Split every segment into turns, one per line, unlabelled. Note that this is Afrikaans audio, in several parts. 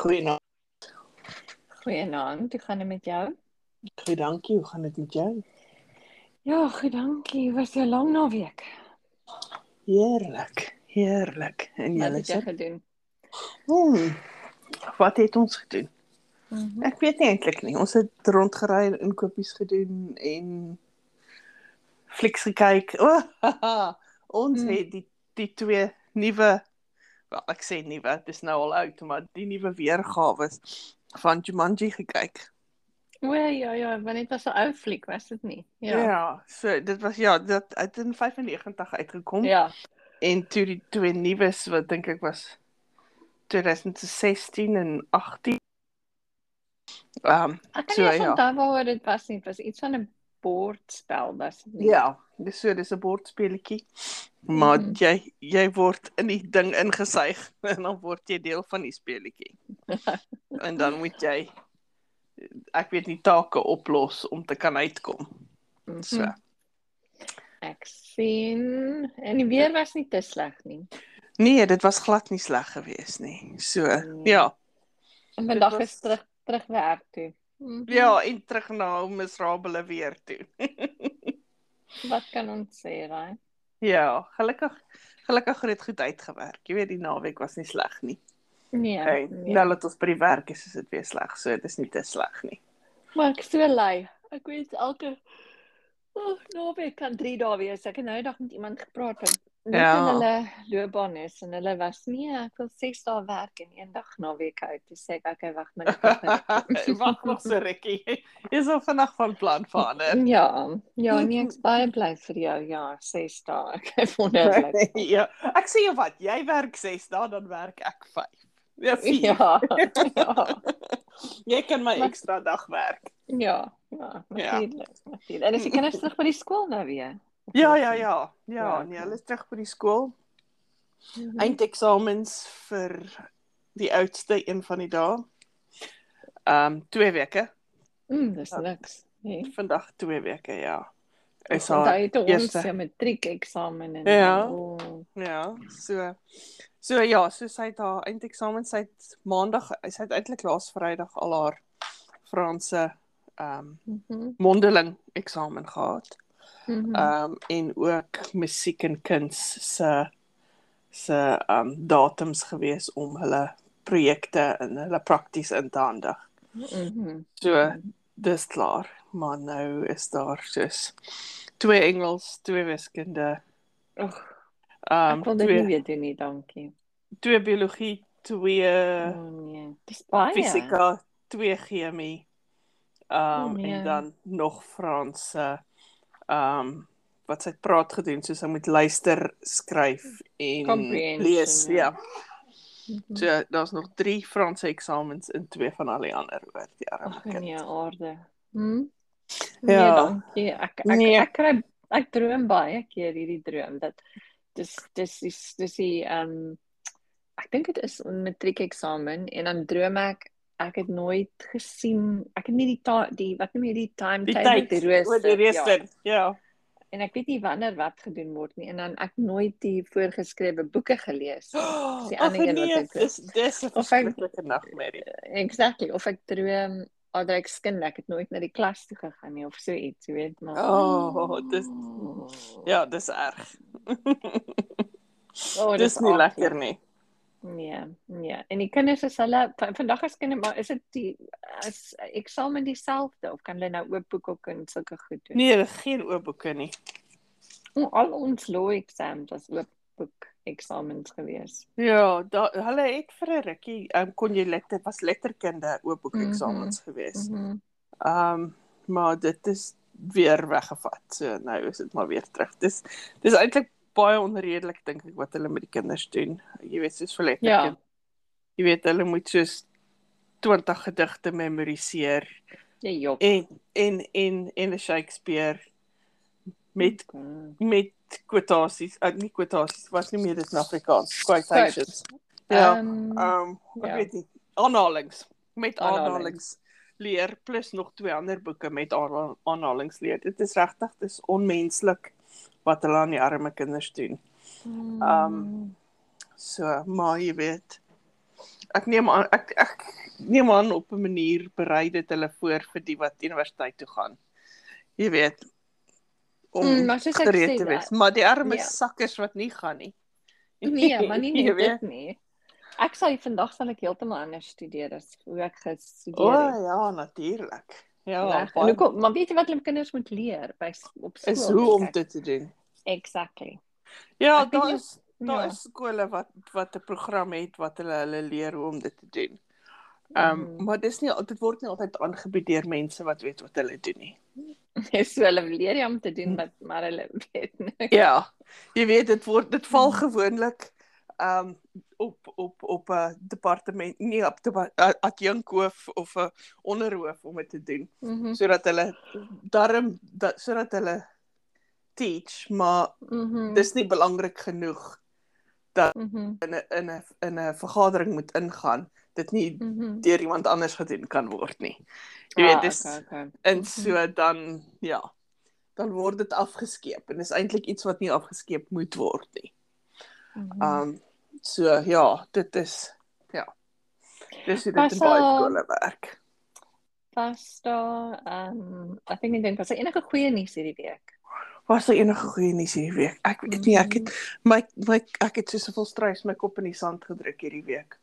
Goeienaand.
Goeienaand, hoe gaan dit met jou?
Goed, dankie. Hoe gaan dit met jou?
Ja, goed, dankie. Was 'n lang naweek.
Heerlik. Heerlik. En julle
het jy
sê?
gedoen?
Hmm. Wat het ons gedoen?
Mhm.
Ek weet nie eintlik nie. Ons het rondgery en inkopies gedoen en flieks gekyk. Oh, haha. ons
Mm.
het die die twee nuwe wel ek sê nuwe, dis nou al oud, maar die nuwe weergawe van Jumanji gekyk.
O ja, ja, want dit was 'n ou fliek, was dit nie?
Ja. ja, so dit was ja, dit het in 95 uitgekom.
Ja.
En toe die twee nuus wat dink ek was 2016 en 18. Ehm um,
Ek kan
So,
nie
ja.
onthou waaroor dit was nie. Dit was iets van 'n bordspel, dit nie?
ja, dis so dis 'n bordspeletjie. Maar
Mhm.
jy jy word in die ding ingesuig en dan word jy deel van die speletjie. en dan moet jy ek weet nie take oplos om te kan uitkom.
Mhm.
So.
Ek sien en die weer was nie te sleg nie.
Nee, dit was glad nie sleg geweest nie. So
Nee.
ja,
En vandag
was-
is terug terug werk toe. Mhm.
ja, en terug na 'n miserabele weer toe.
Wat kan ons sê, raai?
Ja, gelukkig gelukkig het dit goed uitgewerk. Jy weet die naweek was nie sleg nie.
Nee.
Hey,
nee.
nou dat ons by die werk is, is dit weer sleg. So dit is nie te sleg nie.
Maar ek so lei. Ek weet elke oh, naweek kan 3 dae wees. Ek het nou eendag met iemand gepraat wat net
Ja.
in hulle loopbaan is en hulle was nee, ek wil 6 dae werk en een dag naweek uit. Dis sê ek okay, wag maar. net.
Wag nog so rukkie. Jy sal vandag van plan verander.
Ja, ja, nee, ek's baie bly vir jou. Ja, 6 dae. Ek is wonderlik.
ja, ek sê jou wat, jy werk 6 dae, dan werk ek 5. Ja, 4.
Ja. Ja.
Jy kan my ekstra dag werk.
Ja, ja, natuurlik. Natuurlik. En as die kinders terug by die skool nou weer.
Ja, ja, ja. Ja,
Ja,
nee, hulle is terug by die skool.
Mhm.
Eindeksamens vir die oudste een van die dae. Ehm um, 2 weke.
Mm, dis niks. Nee.
Vandag 2 weke, ja. Is haar
toe ons
eerste
se matriek eksamen en
Ja.
oh,
Ja, so so ja, so sy het haar eindeksamen sy het maandag sy het eintlik laas Vrydag al haar Franse ehm um,
mhm,
mondeling eksamen gehad.
Mhm.
Ehm um, en ook musiek en kuns se se um, datums gewees om hulle projekte en hulle prakties in te handig.
Mhm.
So dis klaar, maar nou is daar soos twee Engels, twee wiskunde,
Ag,
ehm
ek wil dit
twee
nie weet doen nie, dankie.
twee biologie, twee
Oh nee, dis baie.
fisika, twee chemie. Ehm
Oh, nee.
en dan nog Frans ehm wat sy het praat gedoen, so sy moet luister, skryf en lees,
ja.
ja.
Mhm.
So daar's nog 3 Franse eksamens en twee van al die ander oor die arme
Ag
kind.
nee, aarde. Hm?
Ja.
Nee, dankie. Ek ek
Nee.
ek kry ek droom baie keer hierdie droom dat dis dis dis dis die ehm ek dink dit is 'n matriekeksamen en dan droom ek ek het nooit gesien ek het nie die ta, die wat noem jy die time
Die
rooster
die rooster. Ja. ja.
en ek weet nie wanneer wat gedoen word nie en dan ek nooit die voorgeskrewe boeke gelees
Oh,
die ander een wat
nee,
ek-
dis dis 'n verskriklike nagmerrie.
exactly of ek droom of ek skind ek het nooit na die klas toe gegaan nie of so iets jy weet maar
Oh, dis ja, dis erg.
Oh,
dis nie
aardig.
lekker nie.
Nee, nee. En die kinders is hulle van- vandag as kinders maar is dit die as eksamen dieselfde of kan hulle nou oop boek ook en sulke goed doen?
Nee, geen oop boeke nie.
O, Al ons law exams was oop boek eksamens gewees.
Ja, da, hulle het vir 'n rukkie, um, kon jy letter was letterkunde oop boek
Mhm.
eksamens gewees.
Mhm.
Ehm um, maar dit is weer weggevat. So nou is dit maar weer terug. Dis dis eintlik baie onredelik dink ek wat hulle met die kinders doen. Jy weet soos vir
Ja.
Jy weet hulle moet soos 20 gedigte memoriseer
Ja, jop.
en en en en 'n Shakespeare met
Mm.
met kwotasies, uh, nie kwotasies, wat noem jy dit in Afrikaans? Quotations. Ja.
Ehm,
Ehm um, ek
ja.
weet nie, aanhalings met
Aanhalings.
aanhalings leer plus nog twee ander boeke met aanhal- aanhalings leer. Dit is regtig dis onmenslik wat hulle aan die arme kinders doen. ehm, So, maar jy weet ek neem aan ek ek neem aan op 'n manier berei dit hulle voor vir die wat universiteit toe gaan. Jy weet om
Mm, maar soos ek
gereed
sê,
te wees, maar die arme
Ja.
sakkers wat nie gaan nie.
Nee, maar nie
Jy
net
weet.
dit nie. Ek sê vandag sal ek heeltemal anders studeer as hoe ek gestudeer
O
het.
ja, natuurlik. Ja,
Reg. En
baie-
hoekom- maar weet jy wat hulle kinders moet leer by op skool?
is hoe om dit te doen.
Exactly.
Ja,
Ek
daar is daar
ja.
is skole wat wat 'n program het wat hulle hulle leer hoe om dit te doen. Ehm um,
Mhm.
maar dis nie dit word nie altyd aangebied deur mense wat weet wat hulle doen nie.
so hulle leer jy om te doen wat maar hulle weet nie.
Ja. Jy weet dit word dit val
Mhm.
gewoonlik ehm um, op op op 'n departement nie op die adjunkhoof of 'n onderhoof om dit te doen
Mhm.
sodat hulle darm dat sodat hulle teach maar
Mhm.
dis nie belangrik genoeg
Mhm.
in 'n in 'n in 'n vergadering moet ingaan dit nie
Mhm.
deur iemand anders gedoen kan word nie. Jy weet dis
Ah, okay, okay.
en so dan ja dan word dit afgeskeep en dis eintlik iets wat nie afgeskeep moet word nie.
Mhm.
Um so ja, dit is ja. Dis hoe dit in baie skole werk.
Was daar ehm ek dink ek dink was daar enige goeie nuus hierdie week?
Was daar enige goeie nuus hierdie week? Ek weet nie, ek het my my ek het so soveel struis my kop in die sand gedruk hierdie week.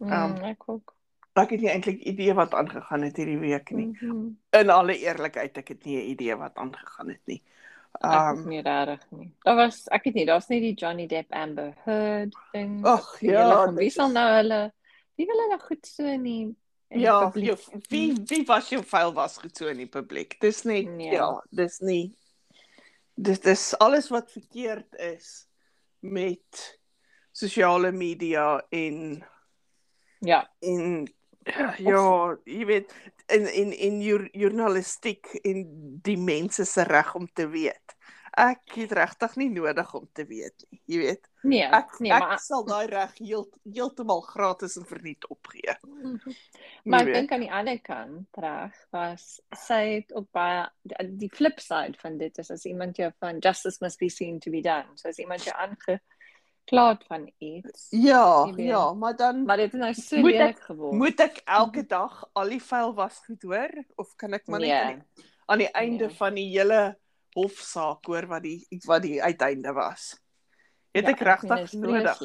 Mm,
Ehm,
ek ook.
Ek het nie eintlik idee wat aangegaan het hierdie week nie.
Mhm.
In alle eerlikheid, ek het nie 'n idee wat aangegaan het nie.
Ek ook
Um
nie regtig nie. Daar was ek weet nie, daar's nie die Johnny Depp Amber Heard ding.
Ag
Die
ja,
wie sal
is-
nou hulle wie wil hulle goed so in die in die
Ja,
publiek-
jou, wie wie was jou vuil was goed so in die publiek? Dis nie
Nee.
ja, dis nie dis dis alles wat verkeerd is met sosiale media en
Ja.
en ja, jy weet in in in jour, journalistiek en die mense se reg om te weet. Ek het regtig nie nodig om te weet nie, jy weet.
Nee,
Ek
nee,
ek
maar
sal daai reg heel, heeltemal gratis en verniet opgee.
Maar ek dink aan die ander kant reg was sy het ook baie die, flip side van dit is as iemand jou van justice must be seen to be done. So as iemand jou aangeklaad van iets.
Ja, ja, maar dan
Maar dit het nou so lelik geword.
Moet ek elke dag al die vuil was goed hoor of kan ek maar net aan
nee.
die, aan die einde
Nee.
van die hele hofsaak hoor wat die wat die uiteinde was? Het
Ja,
ek regtig
dit is
nodig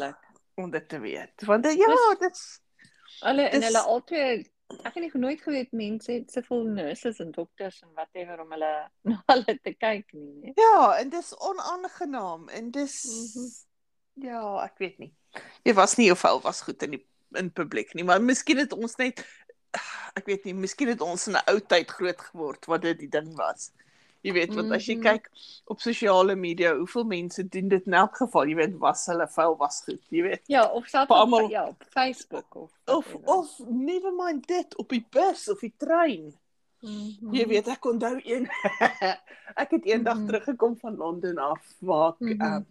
om dit te weet? Want dit- ja, dit's
Hulle en
Dis-
hulle altyd ek het nie nooit geweet mense het soveel nurses en dokters en whatever om hulle na hulle te kyk nie. Nee.
ja, en dis onaangenaam en dis
Mhm.
ja, ek weet nie. Dit was nie of vuil was goed in die in publiek nie, maar miskien het ons net ek weet nie, miskien het ons in 'n ou tyd groot geword wat dit die ding was. Jy weet, want as jy
Mhm.
kyk op sosiale media, hoeveel mense doen dit in elk geval, jy weet, was hulle vuil was goed, jy weet.
Ja, of selfs op,
almal-
ja, op Facebook of
Of
whatever.
of never mind dit op die bus of die trein.
Mhm.
Jy weet, ek onthou een ek het eendag
Mhm.
teruggekom van Londen af waar ek
Mhm.
um,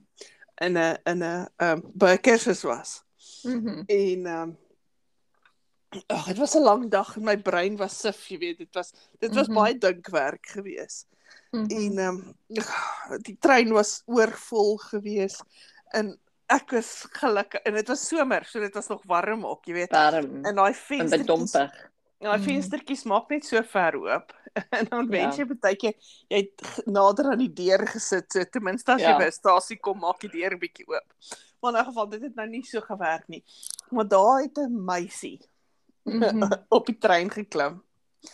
in 'n in 'n um, by 'n kursus was.
Mhm.
En ehm um, ag, dit was 'n lang dag en my brein was sif, jy weet, dit was dit was
Mhm.
baie dinkwerk geweest.
Mhm.
En ehm um, die trein was oorvol geweest en ek was gelukkig en dit was somer, so dit was nog warm ook, jy weet.
warm
En daai
en
venstertjies,
bedompig.
daai
Mhm.
venstertjies maak net so ver oop. En dan wens
Ja.
jy baie keer jy het nader aan die deur gesit, so ten minste as jy
Ja.
by 'n stasie kom, maak die deur 'n bietjie oop. Maar in 'n geval dit het nou nie so gewerk nie. Maar daar het 'n meisie
Mhm.
op die trein geklim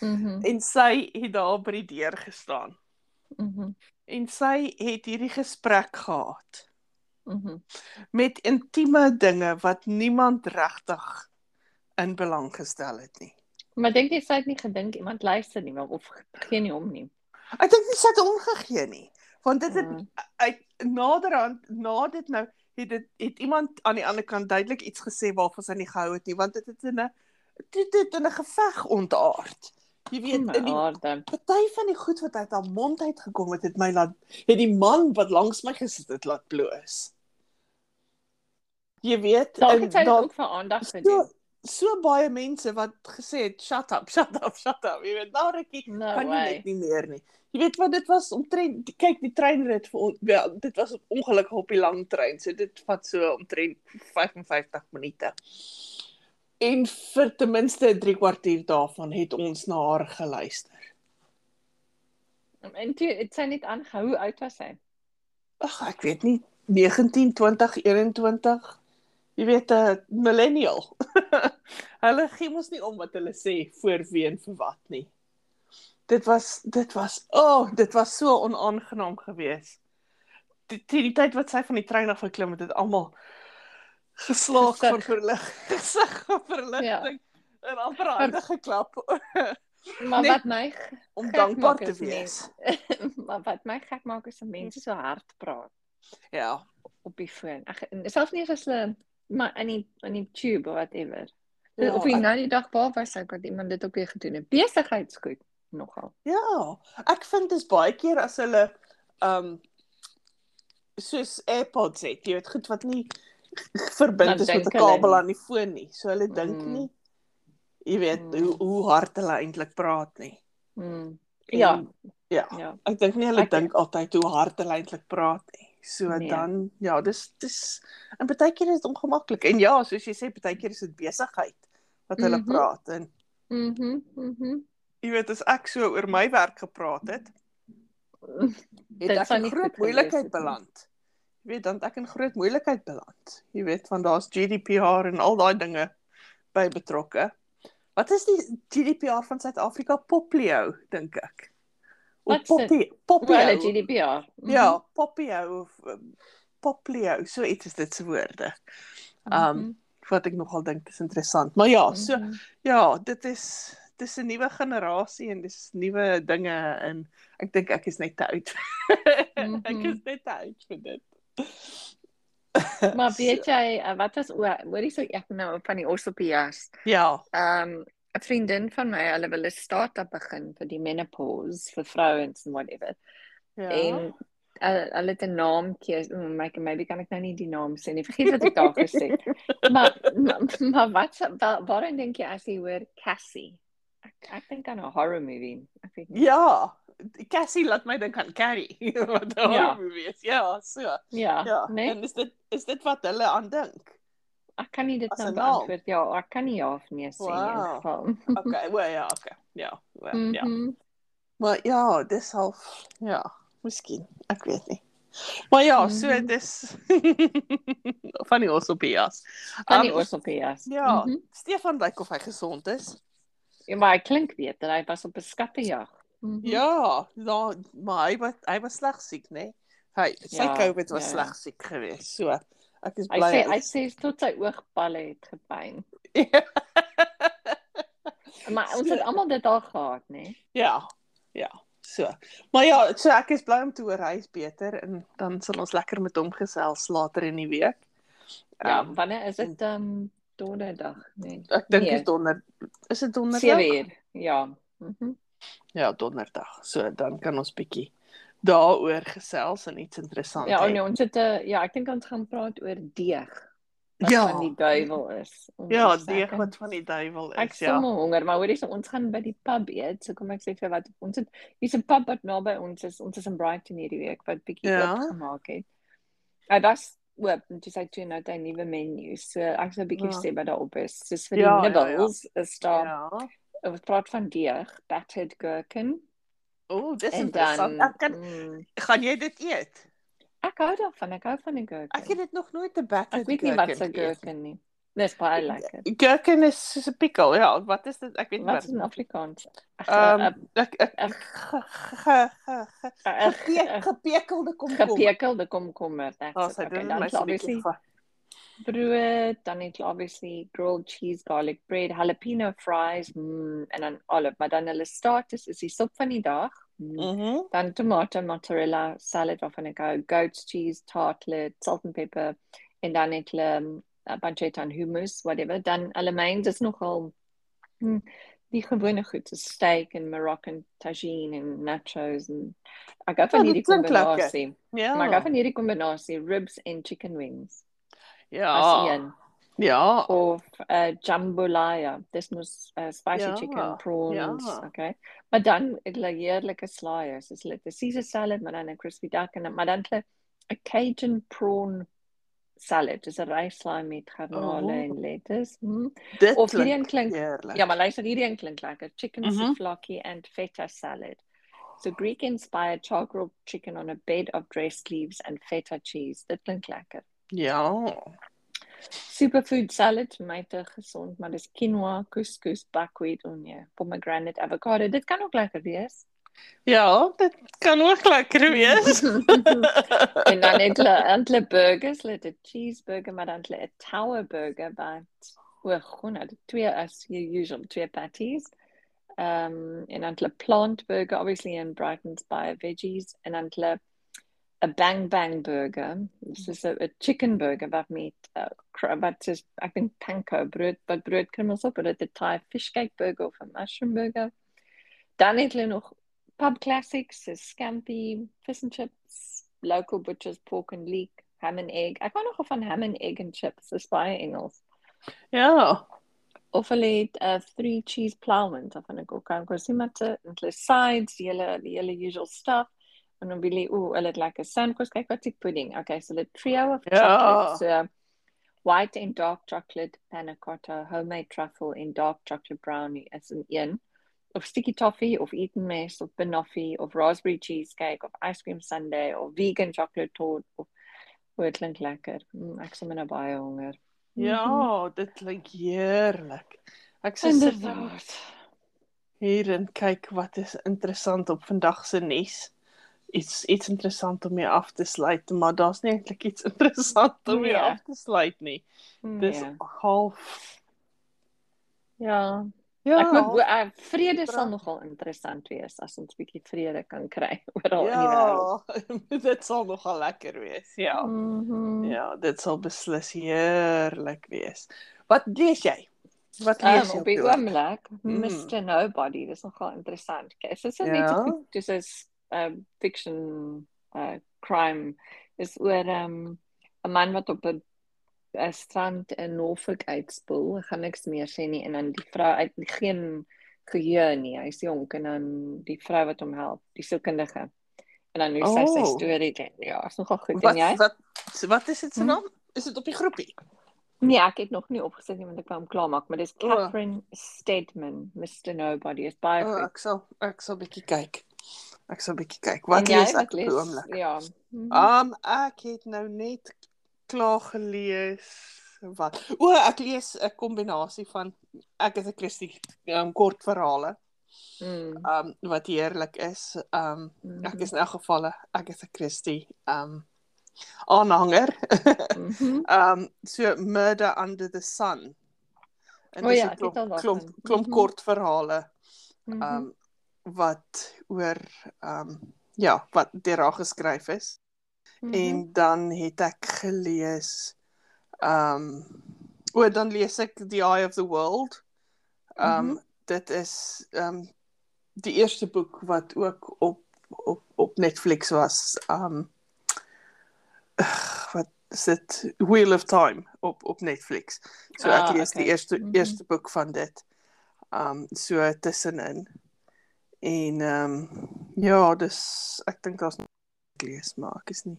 Mhm.
en sy het daar by die deur gestaan.
Mhm.
En sy het hierdie gesprek gehad
Mhm.
met intieme dinge wat niemand regtig in belang gestel het nie.
Maar dink jy sy het nie gedink iemand luister nie of gee nie om nie.
Ek dink nie sy het omgegee nie. Want dit het
Mm.
uit naderhand na dit nou het dit het iemand aan die ander kant duidelik iets gesê waarvan sy nie gehou het nie want dit het in 'n dit het in 'n geveg ontaard. Jy weet in die party van die goed wat uit haar mond uit gekom het het my laat het die man wat langs my gesit het laat bloos. Jy weet
Dalk
en
het dit ook vir aandag
so
gedoen.
so baie mense wat gesê het shut up, shut up, shut up. Jy weet nou rukkie
No
kan jy
way.
net nie meer nie. Jy weet wat dit was omtrent kyk die treinrit vir ons ja, dit was ongelukkig op die lang trein. So dit vat so omtrent 55 minute. En vir ten minste 3 kwartier daarvan het ons na haar geluister.
En toe het sy net aangehou hoe oud was sy?
Ag, ek weet nie 19, 20, 21. Jy weet 'n uh, millennial. hulle gee mos nie om wat hulle sê voor wie en vir wat nie. Dit was dit was o, oh, dit was so onaangenaam geweest. Die, die die tyd wat sy van die trein af geklim het, het almal geslaag van verlig, gesig verligting ja. en amper hande geklap.
maar wat my
om dankbaar te wees.
maar wat my gek maak is dat mense so hard praat.
Ja,
op die foon. Ag selfs nie as hulle maar in die in die tube of whatever. Ja, of jy nou die dag baie was ek wat iemand dit ook weer gedoen het. Besigheidskoek nogal.
Ja, ek vind dit baie keer as hulle ehm um, soos AirPods het, jy weet goed wat nie verbind is met 'n kabel aan die foon nie. So hulle dink mm. nie jy weet mm. hoe hoe hard hulle eintlik praat nie.
Mm. Ja. En,
ja. Ja. Ek dink nie hulle dink altyd hoe hard hulle eintlik praat nie. So nee. dan ja, dis dis en baie keer is dit ongemaklik. En ja, soos jy sê, baie keer is dit besigheid wat hulle mm -hmm. praat en
Mhm. Mm mhm. Mm
jy weet as ek so oor my werk gepraat het, het ek in groot moeilikheid beland. Weet dan ek in groot moeilikheid beland. Jy weet van daar's GDPR en al daai dinge by betrokke. Wat is die GDPR van Suid-Afrika Poplio dink ek? Poppy Poppy
well, GDPR.
Mm -hmm. Ja, Poppy of um, Poplio, so iets is dit se woorde. Um mm -hmm. wat ek nogal dink is interessant. Maar ja, so mm -hmm. ja, dit is dis 'n nuwe generasie en dis nuwe dinge en ek dink ek is net te oud. ek is net te oud vir dit.
Maar weet jy uh, wat was hoorie so ek nou van die Orsopias?
Ja.
Um 'n vriendin van my, hulle wil 'n start-up begin vir die menopause vir vrouens en whatever. Ja. En uh, hulle het 'n naam kies, mm, maybe maybe kan ek nou nie die naam sê nie. Vergeet wat ek daar gesê het. maar maar, maar wat wat waarin dink jy as jy hoor Cassie? Ek ek dink aan 'n horror movie. Ek weet
nie. Ja. Cassie laat my dink aan Carrie. wat horror ja. movie is. Ja, so.
Ja. ja. Nee?
En is dit is dit wat hulle aan dink?
Ek kan nie dit nou beantwoord ja, ek kan nie ja of nee sê wow. in geval.
okay, well ja, okay. Ja, well, mm -hmm. ja. Maar ja, dis half ja, miskien, ek weet nie. Maar ja, mm -hmm. so dis van die Osopias.
Van die.
Um, ja, mm -hmm. Stefan lyk of hy gesond is.
Ja, maar hy klink beter. Hy was op 'n skattejag.
Mm -hmm. Ja, nou, maar hy was hy was sleg siek, né? Nee? Hy sy ja, COVID was ja. sleg siek geweest. So Ek is bly.
Hy sê hy sê tot sy oogpalle het gepyn. maar ons so, het almal dit al gehad, nê? Nee?
Ja. Ja. So. Maar ja, so ek is bly om te hoor hy is beter en dan sal ons lekker met hom gesels later in die week.
Ja, um, wanneer is dit ehm um, donderdag, nee.
Ek dink nee. is donder is dit donderdag?
7 uur. Ja. Mhm. Mm
ja, donderdag. So dan kan ons bietjie daaroor gesels en iets interessant.
Ja, nee, ons het 'n uh, ja, ek dink ons gaan praat oor deeg. Wat ja. van die duiwel is.
Ja, deeg wat van die duiwel is.
Ek ja. Ek honger, maar hoorie, so ons gaan by die pub eet. So kom ek sê vir wat ons het hier's 'n pub wat naby ons is. Ons is in Brighton hierdie week wat bietjie ja. gemaak het. Ja, das oop en dis uit toe nou 'n nuwe menu. So ek sou 'n bietjie ja. sê wat daar op is. Dis vir ja, die nibbles ja, ja. is daar. Ja. Ons praat van deeg, battered gherkin.
Ooh, dis en interessant. Ek kan mm, gaan jy dit eet?
Ek hou daarvan. Ek hou van die gherkin.
Ek het dit nog nooit te bak
het. Ek weet nie wat se gherkin nie. Dis baie lekker.
Gherkin is soos 'n pickle. Ja, wat is dit? Ek weet
nie wat. Wat is in Afrikaans?
Ehm ek ek gepekelde komkommer.
Gepekelde komkommer. That's it. Okay, dan obviously brood, dan het obviously grilled cheese, garlic bread, jalapeno fries, mm, en dan olive. Maar dan hulle starters is die sop van die dag.
Mm. Mm -hmm.
Dan tomato, mozzarella, salad waarvan ek hou, goat's cheese, tartlet, salt and pepper, en dan het hulle um, pancetta en hummus, whatever. Dan hulle mains is nogal mm, die gewone goed, so steak en Moroccan tagine en nachos en ek gou van hierdie kombinasie. Ja. Maar ek gou van hierdie kombinasie ribs en chicken wings.
Ja. Ja.
Of uh, jambalaya. Dis mos uh, spicy ja. chicken prawns, ja. okay. Maar dan heerlike slaaiers. Dis hulle 'n Caesar salad, maar dan 'n crispy duck en maar dan 'n Cajun prawn salad. Dis 'n ryslaai met garnale
Oh.
en lettuce. Mm.
Dit
Of hierdie een klink
heerlik.
Ja, maar luister, hierdie een klink lekker. Chicken
Mhm.
souvlaki and feta salad. So Greek inspired char grilled chicken on a bed of dressed leaves and feta cheese. Dit klink lekker.
Ja.
Superfood salad, my te gesond, maar dis quinoa, couscous, buckwheat, onie, pomegranate, avocado. Dit kan ook lekker wees.
Ja, dit kan ook lekker wees.
en dan het hulle hulle burgers, hulle het 'n cheeseburger, maar dan hulle 'n tower burger wat o, gonna, twee as usual, twee patties. Um en dan hulle plant burger obviously in Brighton's by veggies en dan hulle 'n bang bang burger. Dis a chicken burger wat met uh, cr- wat is ek dink panko brood, wat broodkrummels op, dit 'n Thai fish cake burger of 'n mushroom burger. Dan het hulle nog pub classics, so scampi, fish and chips, local butchers pork and leek, ham and egg. Ek hou nog van ham and egg and chips, dis baie Engels.
ja.
Of hulle het 'n uh, three cheese plowman, of ek ook kan kos iemand te hulle sides, die hele die hele usual stuff. En dan wil jy o, hulle het lekker sandwich, kyk wat ek pudding. Okay, so the trio of
Ja.
chocolate, so white and dark chocolate panna cotta, homemade truffle en dark chocolate brownie is in een. Of sticky toffee of eaten mess of banoffee of raspberry cheesecake of ice cream sundae of vegan chocolate tart of o, dit klink lekker. Mm, ek sien nou baie honger.
Ja, dit klink heerlik. Ek sê
Inderdaad.
hier en kyk wat is interessant op vandag se nuus. Iets iets interessant om mee af te sluit, maar daar's nie eintlik iets interessant om mee
Nee.
af te sluit nie. Dis
Ja.
half
Ja,
Ja.
ek moet uh, vrede sal nogal interessant wees as ons bietjie vrede kan kry oral in die wêreld.
Ja, dit sal nogal lekker wees. Ja.
Mhm.
Ja, dit sal beslis heerlik wees. Wat lees jy? Wat lees
Um,
jy?
op die oomblik,
Mm.
Mr Nobody, dis nogal interessant. Dit is net
Ja.
'n dis is 'n fiction uh crime is oor um 'n man wat op 'n 'n strand in Norfolk uitspoel. Ek gaan niks meer sê nie en dan die vrou uit geen geheue nie. Hy's jonk en dan die vrou wat hom help, die sielkundige. En dan hoe sy sy
Oh.
storie doen. Ja, is nogal goed.
Wat
en jy?
wat wat is dit se
Hm?
naam? Is dit op die groepie?
Nee, ek het nog nie opgesit nie want ek wou hom klaarmaak, maar dis. Catherine Stedman, Mr Nobody. Is baie
Oh,
goed.
ek sal ek sal bietjie kyk. Ek sal bietjie kyk. Wat lees ek
lees?
oomblik?
Ja. Mhm.
Um ek het nou net klaar gelees wat. O, ek lees 'n kombinasie van ek is 'n Christie um, kortverhale
Mm.
um wat heerlik is. Um ek is in elk geval 'n- ek is 'n Christie um aanhanger.
Mhm.
um so Murder Under the Sun. En dis
ja,
'n klomp klomp, klomp
Mhm.
kortverhale
Mhm.
um wat oor um ja, wat deur haar geskryf is.
Mhm.
En dan het ek gelees um o dan lees ek The Eye of the World. Um
Mhm.
dit is um die eerste boek wat ook op op op Netflix was. Um wat is dit Wheel of Time op op Netflix. So ek
Ah,
lees
okay.
die eerste
Mhm.
eerste boek van dit. Um so tussenin. En um ja, dis ek dink daar's nog lees maar ek is nie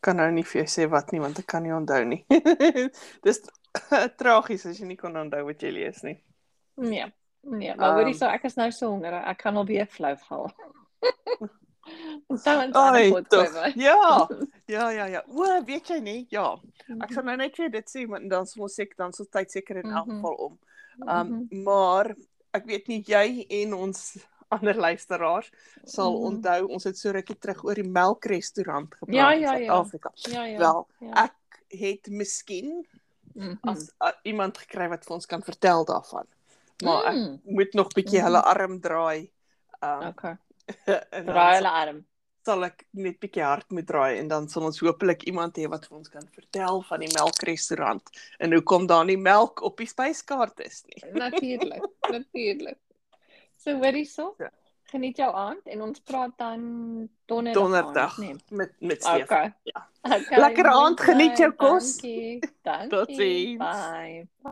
kan nou nie vir jou sê wat nie want ek kan nie onthou nie. dis tragies as jy nie kon onthou wat jy lees nie.
Ja. Nee, maar hoorie
Um,
so ek is nou so honger. Ek kan al weer flou val. Onthou ons
Ai,
ander
tog.
potgooi.
Ja, ja, ja, ja. O, weet jy nie? Ja.
Mhm.
Ek sal nou net weer dit sê, maar dan sal ons seker dan sal tyd seker in elk
Mhm.
geval om. Um
Mhm.
maar ek weet nie jy en ons ander luisteraars sal
Mhm.
onthou ons het so rukkie terug oor die melkrestaurant gepraat
Ja,
in
ja, ja.
Suid-Afrika.
Ja, ja.
Wel,
ja.
Ek het miskien
Mhm.
as uh, iemand gekry wat vir ons kan vertel daarvan. Maar ek
Mm.
moet nog bietjie
Mhm.
hulle arm draai. Um
Okay. Draai hulle arm.
sal ek net bietjie hard moet draai en dan sal ons hopelik iemand hê wat vir ons kan vertel van die melkrestaurant en hoekom daar nie melk op die spyskaart is nie.
Natuurlik, natuurlik. So hoorie so.
Ja.
Geniet jou aand en ons praat dan donderdag.
Donderdag
Nee.
met met Stefan.
Okay.
Ja.
Okay.
Lekker aand, geniet jou kos.
Dankie. Dankie.
Totsiens.
Bye.